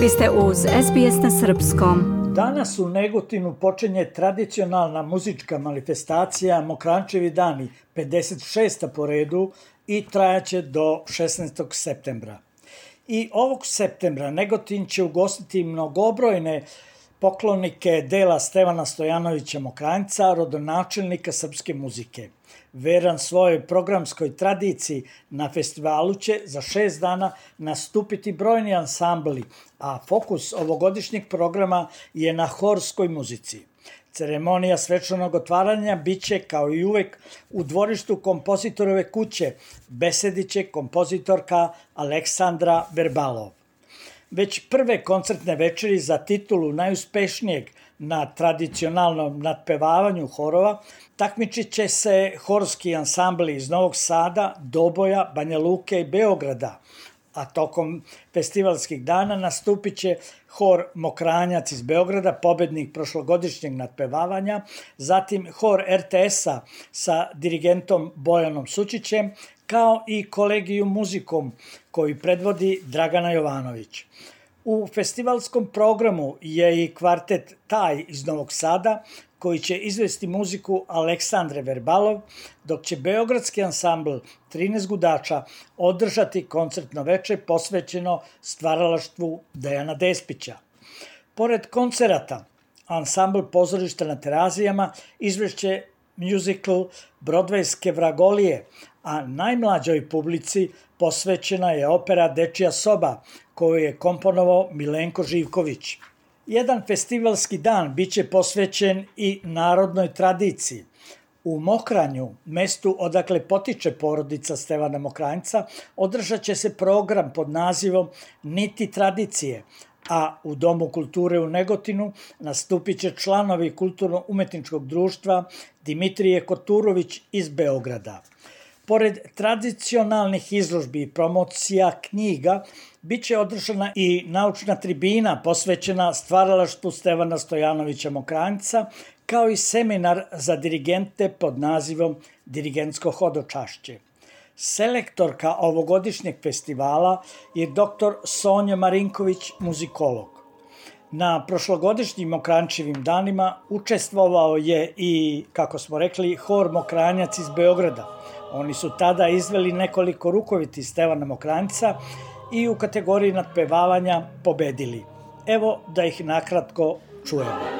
Vi ste uz SBS na Srpskom. Danas u Negotinu počinje tradicionalna muzička manifestacija Mokrančevi dani, 56. po redu i trajaće do 16. septembra. I ovog septembra Negotin će ugostiti mnogobrojne poklonike dela Stevana Stojanovića Mokranjca, rodonačelnika srpske muzike – Veran svojoj programskoj tradiciji, na festivalu će za šest dana nastupiti brojni ansambli, a fokus ovogodišnjeg programa je na horskoj muzici. Ceremonija svečanog otvaranja biće kao i uvek u dvorištu kompozitorove kuće, besediće kompozitorka Aleksandra Verbalov. Već prve koncertne večeri za titulu najuspešnijeg na tradicionalnom nadpevavanju horova takmičit će se horski ansambli iz Novog Sada, Doboja, Banja Luke i Beograda, a tokom festivalskih dana nastupit će hor Mokranjac iz Beograda, pobednik prošlogodišnjeg nadpevavanja, zatim hor RTS-a sa dirigentom Bojanom Sučićem, kao i kolegiju muzikom koji predvodi Dragana Jovanović. U festivalskom programu je i kvartet Taj iz Novog Sada, koji će izvesti muziku Aleksandre Verbalov, dok će Beogradski ansambl 13 gudača održati koncertno veče posvećeno stvaralaštvu Dejana Despića. Pored koncerata, ansambl pozorišta na terazijama izvešće musical Brodvejske vragolije, a najmlađoj publici posvećena je opera Dečija soba, koju je komponovao Milenko Živković. Jedan festivalski dan biće posvećen i narodnoj tradiciji. U Mokranju, mestu odakle potiče porodica Stevana Mokranjca, održat će se program pod nazivom Niti tradicije, a u Domu kulture u Negotinu nastupit će članovi Kulturno-umetničkog društva Dimitrije Koturović iz Beograda. Pored tradicionalnih izložbi i promocija knjiga, biće održana i naučna tribina posvećena stvaralaštvu Stevana Stojanovića Mokranjca, kao i seminar za dirigente pod nazivom Dirigentsko hodočašće. Selektorka ovogodišnjeg festivala je dr. Sonja Marinković, muzikolog. Na prošlogodišnjim Mokrančevim danima učestvovao je i, kako smo rekli, hor Mokranjac iz Beograda – Oni su tada izveli nekoliko rukoviti Stevana Mokranjca i u kategoriji nadpevavanja pobedili. Evo da ih nakratko čujemo.